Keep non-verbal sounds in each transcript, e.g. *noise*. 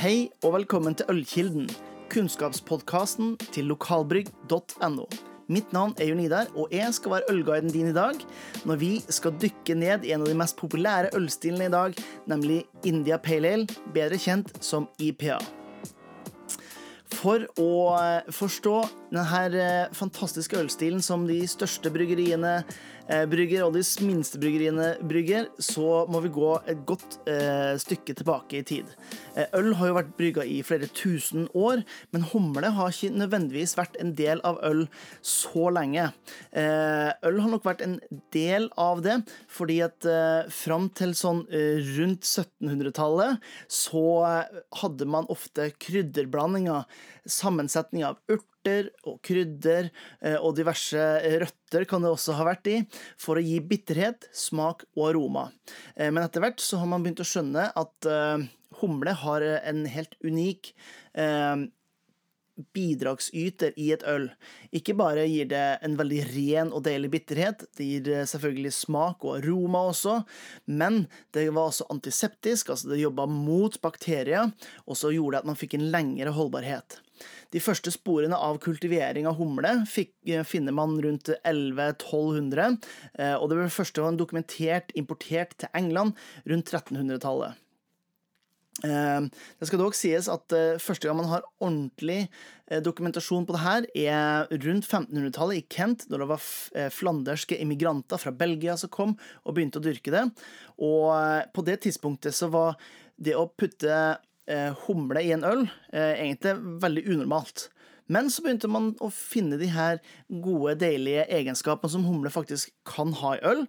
Hei og velkommen til Ølkilden, kunnskapspodkasten til lokalbrygg.no. Mitt navn er Jon Idar, og jeg skal være ølguiden din i dag når vi skal dykke ned i en av de mest populære ølstilene i dag, nemlig India Pale Ale, bedre kjent som IPA. For å eh, forstå denne eh, fantastiske ølstilen som de største bryggeriene brygger, og de minste bryggeriene brygger, så må vi gå et godt eh, stykke tilbake i tid. Eh, øl har jo vært brygga i flere tusen år, men humle har ikke nødvendigvis vært en del av øl så lenge. Eh, øl har nok vært en del av det, fordi at fram til sånn rundt 1700-tallet så hadde man ofte krydderblandinger, sammensetning av urter og krydder eh, og diverse røtter kan det også ha vært i, for å gi bitterhet, smak og aroma. Eh, men etter hvert så har man begynt å skjønne at eh, humle har en helt unik bidragsyter i et øl. Ikke bare gir det en veldig ren og deilig bitterhet, det gir selvfølgelig smak og aroma også, men det var også antiseptisk, altså det jobba mot bakterier, og så gjorde det at man fikk en lengre holdbarhet. De første sporene av kultivering av humle fikk, eh, finner man rundt 1100-1200, eh, og det ble første gang dokumentert importert til England rundt 1300-tallet. Eh, det skal dog sies at første gang man har ordentlig dokumentasjon på det her, er rundt 1500-tallet i Kent, da det var flanderske immigranter fra Belgia som kom og begynte å dyrke det. Og på det tidspunktet så var det å putte eh, humle i en øl eh, egentlig veldig unormalt. Men så begynte man å finne de her gode, deilige egenskapene som humle faktisk kan ha i øl.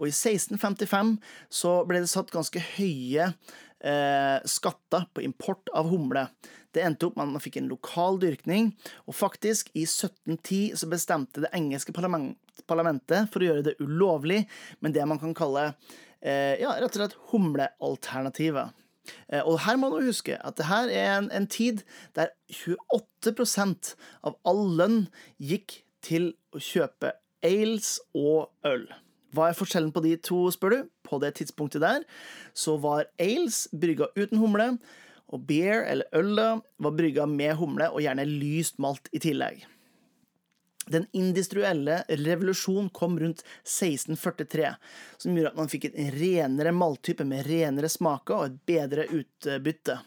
Og i 1655 så ble det satt ganske høye eh, skatter på import av humle. Det endte opp med at man fikk en lokal dyrkning, og faktisk, i 1710 så bestemte det engelske parlament, parlamentet for å gjøre det ulovlig med det man kan kalle eh, ja, rett og slett humlealternativet. Eh, og her må du huske at det her er en, en tid der 28 av all lønn gikk til å kjøpe ales og øl. Hva er forskjellen på de to, spør du? På det tidspunktet der så var ales brygga uten humle, og beer, eller øl, var brygga med humle og gjerne lyst malt i tillegg. Den industrielle revolusjon kom rundt 1643, som gjorde at man fikk en renere maltype med renere smaker og et bedre utbytte.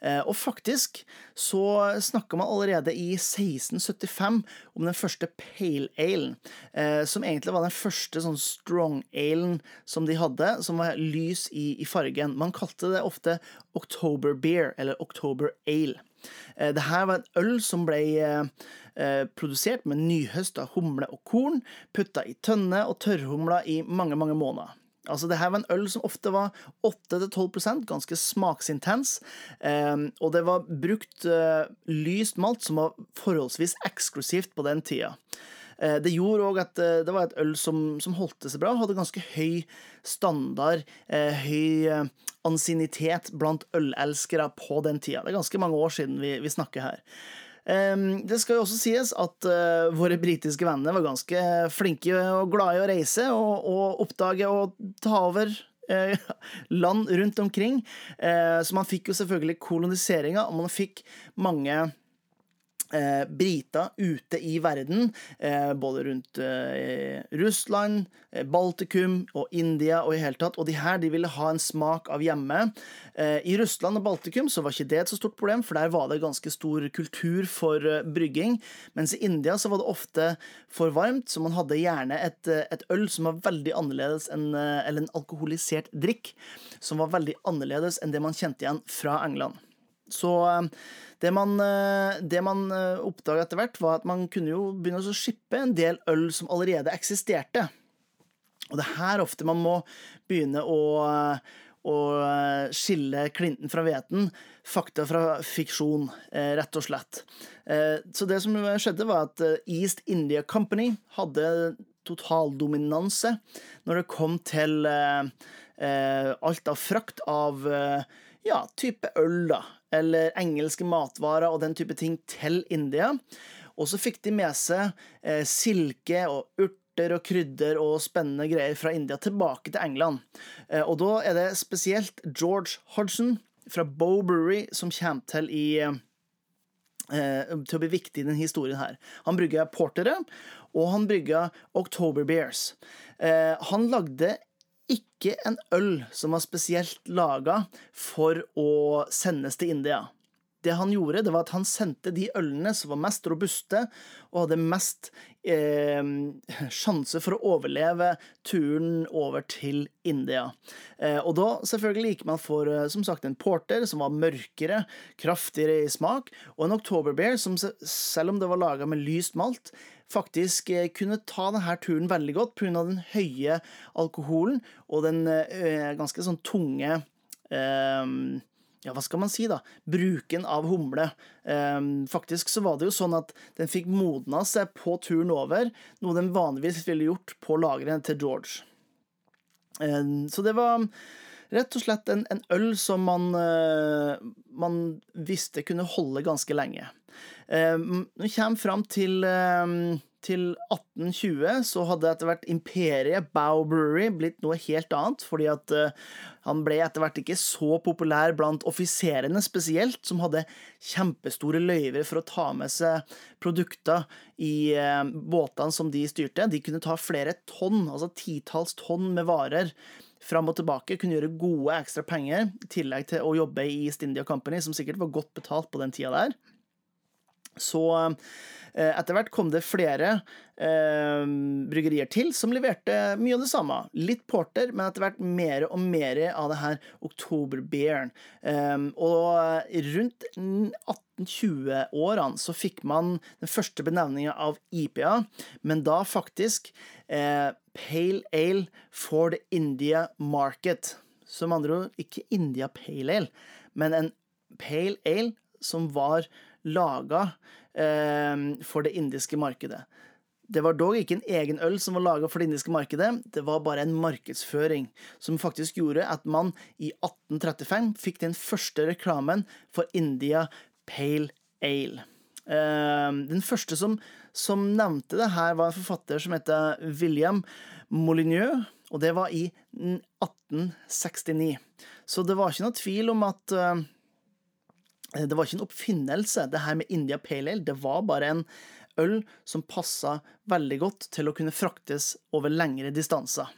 Eh, og faktisk så snakka man allerede i 1675 om den første pale alen, eh, som egentlig var den første sånn strong alen som de hadde, som var lys i, i fargen. Man kalte det ofte October beer, eller October ale. Eh, det her var en øl som ble eh, produsert med nyhøsta humle og korn, putta i tønne og tørrhumla i mange, mange måneder. Altså, det her var en øl som ofte var 8-12 ganske smaksintens. Eh, og det var brukt lyst malt, som var forholdsvis eksklusivt på den tida. Eh, det gjorde òg at eh, det var et øl som, som holdt seg bra, hadde ganske høy standard, eh, høy ansiennitet blant ølelskere på den tida. Det er ganske mange år siden vi, vi snakker her. Det skal jo også sies at våre britiske venner var ganske flinke og glade i å reise og, og oppdage og ta over *laughs* land rundt omkring. Så man fikk jo selvfølgelig koloniseringa, og man fikk mange eh, brita ute i verden, eh, både rundt eh, Russland, Baltikum og India og i hele tatt. Og de her de ville ha en smak av hjemme. I Russland og Baltikum så var ikke det et så stort problem, for der var det ganske stor kultur for brygging. Mens i India så var det ofte for varmt, så man hadde gjerne et, et øl som var veldig annerledes enn Eller en alkoholisert drikk som var veldig annerledes enn det man kjente igjen fra England. Så det man, eh, det man eh, oppdaga etter hvert, var at man kunne jo begynne å shippe en del øl som allerede eksisterte. Og det er her ofte man må begynne å, å skille klinten fra hveten. Fakta fra fiksjon, eh, rett og slett. Så det som skjedde, var at East India Company hadde totaldominanse når det kom til alt av frakt av ja, type øl, da eller engelske matvarer og den type ting til India. Og så fikk de med seg eh, silke og urter og krydder og spennende greier fra India tilbake til England. Eh, og da er det spesielt George Hodgson fra Bow Brewery som kommer til i eh, til å bli viktig i denne historien her. Han brygga portere, og han brygga October Bears. Eh, han lagde ikke en øl som var spesielt laga for å sendes til India. Det han gjorde, det var at han sendte de ølene som var mest robuste og hadde mest eh, sjanse for å overleve turen over til India. Eh, og da selvfølgelig gikk man for eh, som sagt en porter som var mørkere, kraftigere i smak, og en oktoberbeer som selv om det var laga med lyst malt, faktisk eh, kunne ta denne turen veldig godt pga. den høye alkoholen og den eh, ganske sånn tunge eh, ja, hva skal man si, da, bruken av humle. Um, faktisk så var det jo sånn at den fikk modna seg på turen over, noe den vanligvis ville gjort på lageret til George. Um, så det var rett og slett en, en øl som man, uh, man, visste kunne holde ganske lenge. Nå når vi kommer fram til til 1820 så hadde etter hvert imperiet Bow Brewery blitt noe helt annet, fordi at uh, han ble etter hvert ikke så populær blant offiserene spesielt, som hadde kjempestore løyver for å ta med seg produkter i uh, båtene som de styrte. De kunne ta flere tonn, altså titalls tonn med varer fram og tilbake, kunne gjøre gode ekstra penger, i tillegg til å jobbe i East India Company, som sikkert var godt betalt på den tida der. Så Eh, etter hvert kom det flere eh, bryggerier til som leverte mye av det samme. Litt porter, men etter hvert mer og mer av det her oktoberbeeren. Eh, og rundt 1820-årene så fikk man den første benevninga av IPA, men da faktisk eh, Pale Ale for the India Market. Som andre ord ikke India Pale Ale, men en Pale Ale som var laga Ehm, for det indiske markedet. Det var dog ikke en egen øl som var laga for det indiske markedet, det var bare en markedsføring som faktisk gjorde at man i 1835 fikk den første reklamen for India Pale Ale. Ehm, den første som, som nevnte det her, var en forfatter som heter William Molyneux, og det var i 1869. Så det var ikke noe tvil om at eh, Eh, det var ikke en oppfinnelse, det her med India Pale Ale. Det var bare en øl som passa veldig godt til å kunne fraktes over lengre distanser.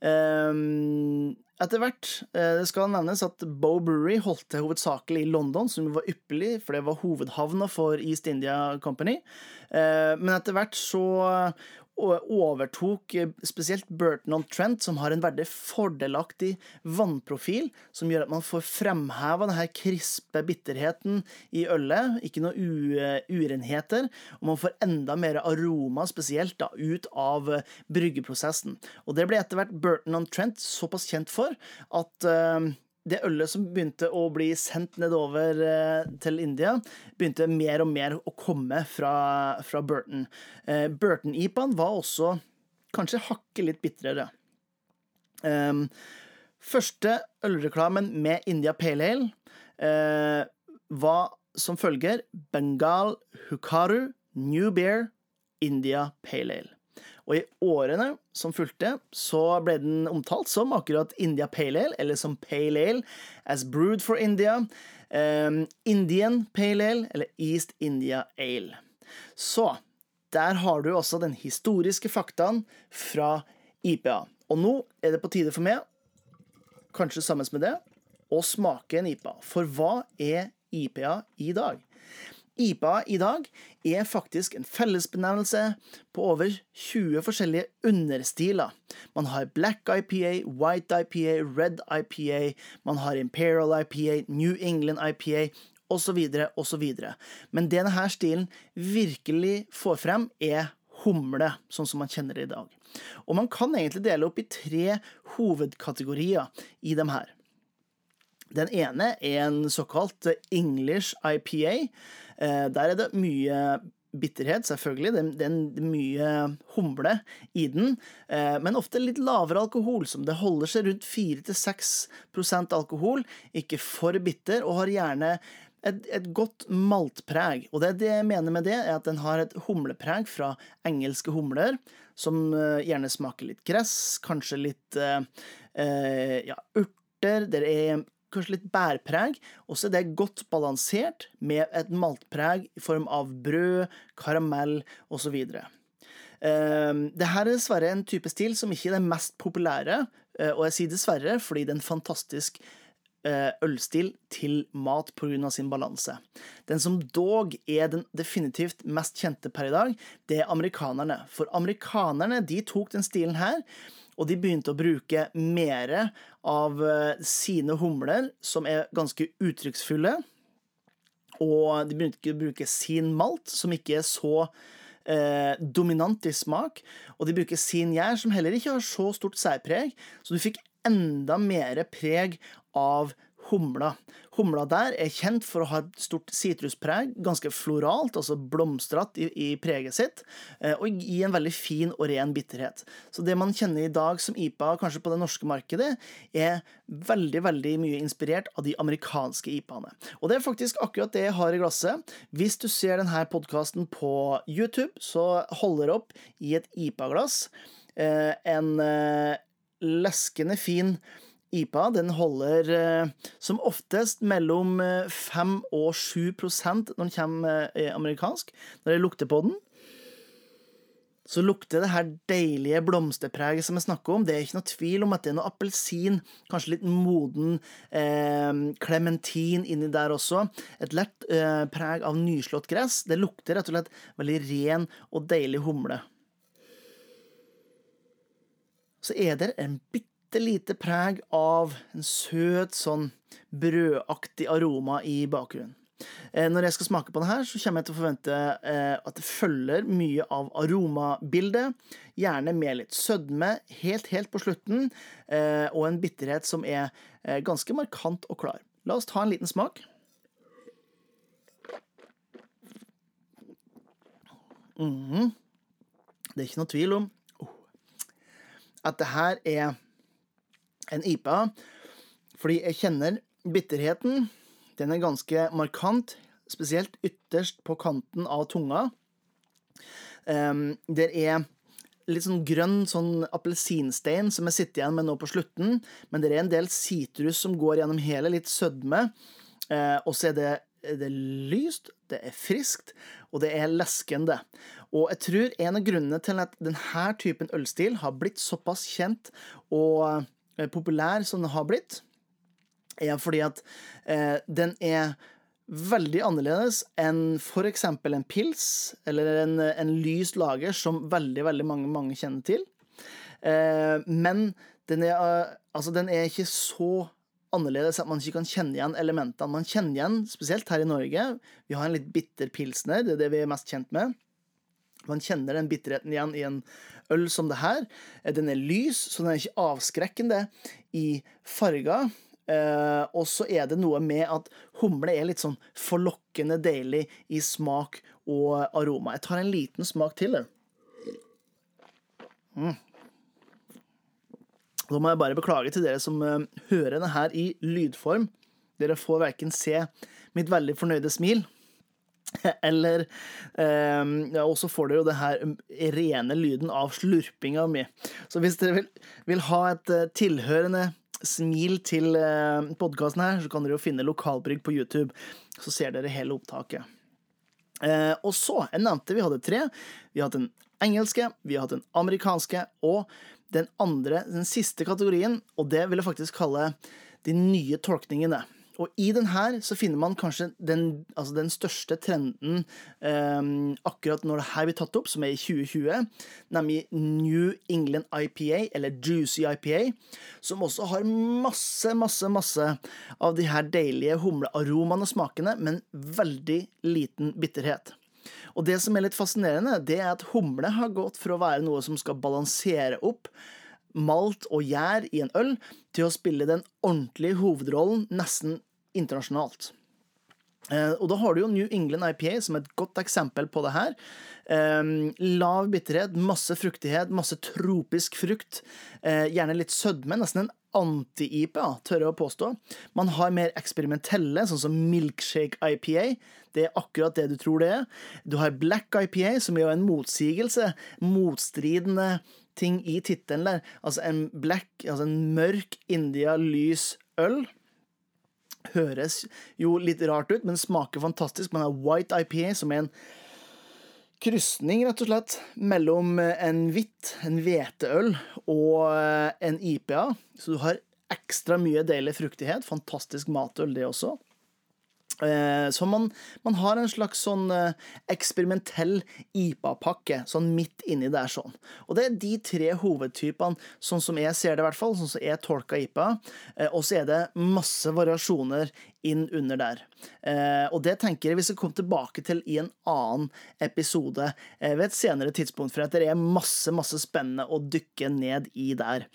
Um, etter hvert eh, det skal nevnes at Bow Brewery holdt til hovedsakelig i London, som var ypperlig, for det var hovedhavna for East India Company. Men etter hvert så overtok eh, spesielt Burton on Trent, som har en veldig fordelaktig vannprofil, som gjør at man får fremheva denne krispe bitterheten i ølet, ikke noe urenheter, og man får enda mer aroma, spesielt da, ut av eh, bryggeprosessen. Og det ble etter hvert Burton on Trent såpass kjent for at uh, det ølet som begynte å bli sendt nedover eh, til India, begynte mer og mer å komme fra, fra Burton. Eh, Burton-ipaen var også kanskje hakket litt bitrere. Eh, første ølreklamen med India Pale Ale eh, var som følger Bengal Hukaru New Beer India Pale Ale. Og i årene som fulgte, så ble den omtalt som akkurat India Pale Ale, eller som Pale Ale, as brewed for India, um, Indian Pale Ale, eller East India Ale. Så der har du også den historiske faktaen fra IPA. Og nå er det på tide for meg, kanskje sammen med det, å smake en IPA. For hva er IPA i dag? IPA i dag er faktisk en fellesbenevnelse på over 20 forskjellige understiler. Man har Black IPA, White IPA, Red IPA, man har Imperial IPA, New England IPA osv., osv. Men det denne stilen virkelig får frem, er humle, sånn som man kjenner det i dag. Og man kan egentlig dele opp i tre hovedkategorier i dem her. Den ene er en såkalt English IPA. Eh, der er det mye bitterhet, selvfølgelig. Det, er mye humle i den, eh, men ofte litt lavere alkohol. som Det holder seg rundt 4-6% alkohol, ikke for bitter, og har gjerne et, et, godt maltpreg. Og det, det jeg mener med det, er at den har et humlepreg fra engelske humler, som uh, gjerne smaker litt gress, kanskje litt eh, ja, urter. Det er kanskje litt bærpreg, og så er det godt balansert med et maltpreg i form av brød, karamell osv. Uh, det her er dessverre en type stil som ikke er den mest populære, uh, og jeg sier dessverre fordi det er en fantastisk uh, ølstil til mat pga. sin balanse. Den som dog er den definitivt mest kjente per i dag, det er amerikanerne. For amerikanerne de tok den stilen her og de begynte å bruke mer av eh, sine humler, som er ganske uttrykksfulle. Og de begynte å bruke sin malt, som ikke er så eh, dominant i smak. Og de bruker sin gjær, som heller ikke har så stort særpreg. Så du fikk enda mer preg av humla. Humla der er kjent for å ha et stort sitruspreg, ganske floralt, altså blomstrete i, i, preget sitt, eh, og gi en veldig fin og ren bitterhet. Så det man kjenner i dag som IPA, kanskje på det norske markedet, er veldig, veldig mye inspirert av de amerikanske IPA-ene. Og det er faktisk akkurat det jeg har i glasset. Hvis du ser denne podkasten på YouTube, så holder opp i et IPA-glass eh, en eh, leskende fin IPA den holder eh, som oftest mellom 5 eh, og 7% når den kommer eh, amerikansk. Når jeg lukter på den, så lukter det her deilige blomsterpreget som jeg snakker om. Det er ikke noe tvil om at det er noe appelsin, kanskje litt moden klementin eh, inni der også. Et lett eh, preg av nyslått gress. Det lukter rett og slett veldig ren og deilig humle. Så er det en bitte bitte lite preg av en søt, sånn brødaktig aroma i bakgrunnen. Eh, når jeg skal smake på den her, så kommer jeg til å forvente eh, at det følger mye av aromabildet. Gjerne med litt sødme helt, helt på slutten, eh, og en bitterhet som er ganske markant og klar. La oss ta en liten smak. Mm. Det er ikke noe tvil om at det her er en IPA, fordi jeg kjenner bitterheten. Den er ganske markant, spesielt ytterst på kanten av tunga. Um, det er litt sånn grønn sånn appelsinstein som jeg sitter igjen med nå på slutten, men det er en del sitrus som går gjennom hele, litt sødme. Uh, og så er det, det er lyst, det er friskt, og det er leskende. Og jeg tror en av grunnene til at denne typen ølstil har blitt såpass kjent og Eh, populær som den har blitt, er fordi at eh, den er veldig annerledes enn f.eks. en pils eller en, en lys lager som veldig, veldig mange, mange kjenner til. Eh, men den er, eh, altså, den er ikke så annerledes at man ikke kan kjenne igjen elementene. Man kjenner igjen, spesielt her i Norge, vi har en litt bitter pilsner, det er det vi er mest kjent med. Man kjenner den bitterheten igjen i en øl som det her. Eh, den er lys, så den er ikke avskrekkende i farga. Eh, og så er det noe med at humle er litt sånn forlokkende deilig i smak og aroma. Jeg tar en liten smak til. Mm. Da må jeg bare beklage til dere som uh, hører denne her i lydform. Dere får verken se mitt veldig fornøyde smil *laughs* Eller um, ja, Og så får dere jo det her um, rene lyden av slurpinga mi. Så hvis dere vil, vil ha et uh, tilhørende smil til eh, podkasten her, så kan dere jo finne Lokalbrygg på YouTube. Så ser dere hele opptaket. Uh, og så, jeg nevnte vi hadde tre. Vi har hatt den engelske, vi har hatt den amerikanske, og den andre, den siste kategorien, og det vil jeg faktisk kalle de nye tolkningene. Og i den her så finner man kanskje den, altså den største trenden um, akkurat når det her blir tatt opp, som er i 2020, nemlig New England IPA, eller Juicy IPA, som også har masse, masse, masse av de her deilige humlearomaene og smakene, men veldig liten bitterhet. Og det som er litt fascinerende, det er at humle har gått for å være noe som skal balansere opp malt og gjær i en øl, til å spille den ordentlige hovedrollen nesten internasjonalt. Eh, og da har du jo New England IPA som et godt eksempel på det her. Eh, lav bitterhet, masse fruktighet, masse tropisk frukt. Eh, gjerne litt sødme, nesten en anti-IPA, tør jeg å påstå. Man har mer eksperimentelle, sånn som milkshake IPA. Det er akkurat det du tror det er. Du har black IPA, som er en motsigelse. Motstridende ting i tittelen der. Altså en black, altså en mørk India lys øl Høres jo litt rart ut, men smaker fantastisk. Man har White IPA, som er en krysning, rett og slett, mellom en hvitt, en hveteøl, og en IPA. Så du har ekstra mye deilig fruktighet. Fantastisk matøl, det også. Eh, så man, man, har en slags sånn eh, eksperimentell IPA-pakke sånn midt inni der. sånn. Og det er de tre hovedtypene, sånn som jeg ser det, i hvert fall, sånn som jeg tolker IPA. Eh, og så er det masse variasjoner inn under der. Eh, og det tenker jeg vi skal komme tilbake til i en annen episode eh, ved et senere tidspunkt, for det er masse, masse spennende å dykke ned i der.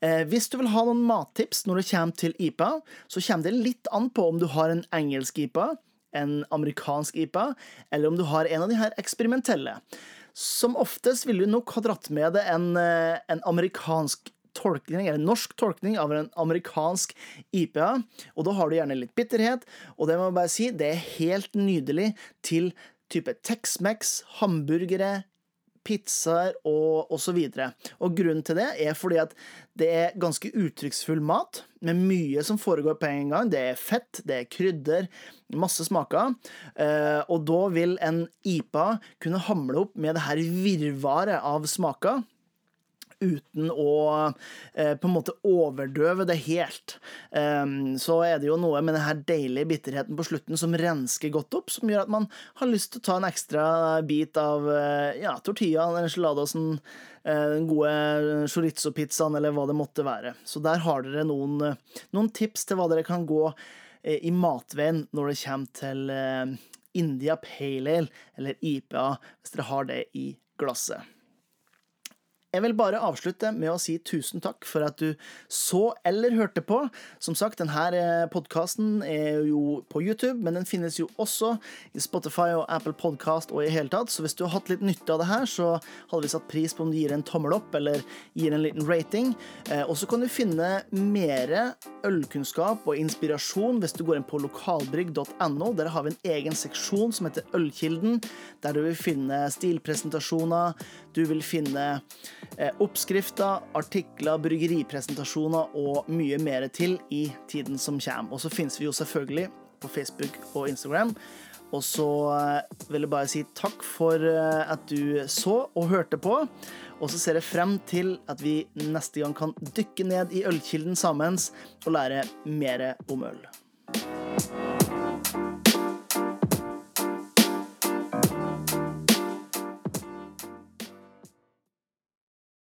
Eh, hvis du vil ha noen mattips når det kommer til IPA, så kommer det litt an på om du har en engelsk IPA, en amerikansk IPA, eller om du har en av de her eksperimentelle. Som oftest vil du nok ha dratt med deg en, en amerikansk tolkning, eller norsk tolkning av en amerikansk IPA. Og da har du gjerne litt bitterhet, og det må jeg bare si, det er helt nydelig til type Tex-Mex, hamburgere, pizzaer og osv. Og, og grunnen til det er fordi at det er ganske uttrykksfull mat, med mye som foregår på en gang. Det er fett, det er krydder, masse smaker. Eh, og da vil en IPA kunne hamle opp med det her virvaret av smaker uten å eh, på en måte overdøve det helt. Um, så er det jo noe med denne deilige bitterheten på slutten som rensker godt opp, som gjør at man har lyst til å ta en ekstra bit av uh, ja, tortillaen eller enchiladosen, uh, den gode chorizo-pizzaen eller hva det måtte være. Så der har dere noen, noen tips til hva dere kan gå i matveien når det kommer til India Pale Ale, eller IPA, hvis dere har det i glasset. Jeg vil bare avslutte med å si tusen takk for at du så eller hørte på. Som sagt, denne eh, podkasten er jo på YouTube, men den finnes jo også i Spotify og Apple Podcast og i hele tatt, så hvis du har hatt litt nytte av det her, så hadde vi satt pris på om du gir en tommel opp eller gir en liten rating. Eh, og så kan du finne mer ølkunnskap og inspirasjon hvis du går inn på lokalbrygg.no. Der har vi en egen seksjon som heter Ølkilden, der du vil finne stilpresentasjoner, du vil finne oppskrifter, artikler, bryggeripresentasjoner og mye mer til i tiden som kommer. Og så finnes vi jo selvfølgelig på Facebook og Instagram. Og så eh, vil jeg bare si takk for eh, at du så og hørte på. Og så ser jeg frem til at vi neste gang kan dykke ned i ølkilden sammen og lære mer om øl.